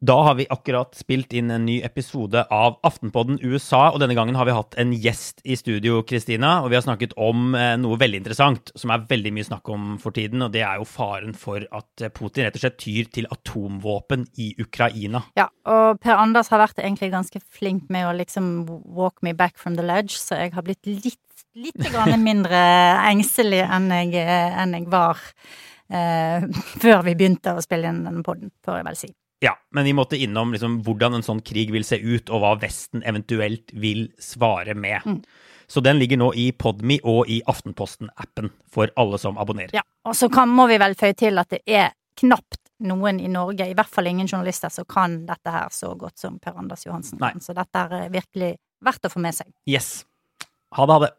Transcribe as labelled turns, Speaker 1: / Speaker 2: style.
Speaker 1: Da har vi akkurat spilt inn en ny episode av Aftenpodden USA, og denne gangen har vi hatt en gjest i studio, Kristina. Og vi har snakket om eh, noe veldig interessant, som er veldig mye snakk om for tiden, og det er jo faren for at Putin rett og slett tyr til atomvåpen i Ukraina.
Speaker 2: Ja, og Per Anders har vært egentlig ganske flink med å liksom walk me back from the ledge, så jeg har blitt litt, litt grann mindre engstelig enn jeg, enn jeg var eh, før vi begynte å spille inn denne podden, får jeg vel si.
Speaker 1: Ja, men vi måtte innom liksom hvordan en sånn krig vil se ut, og hva Vesten eventuelt vil svare med.
Speaker 2: Mm.
Speaker 1: Så den ligger nå i Podme og i Aftenposten-appen for alle som abonnerer.
Speaker 2: Ja, og så kan, må vi vel føye til at det er knapt noen i Norge, i hvert fall ingen journalister, som kan dette her så godt som Per Anders Johansen kan. Så dette er virkelig verdt å få med seg.
Speaker 1: Yes. Ha det, ha det.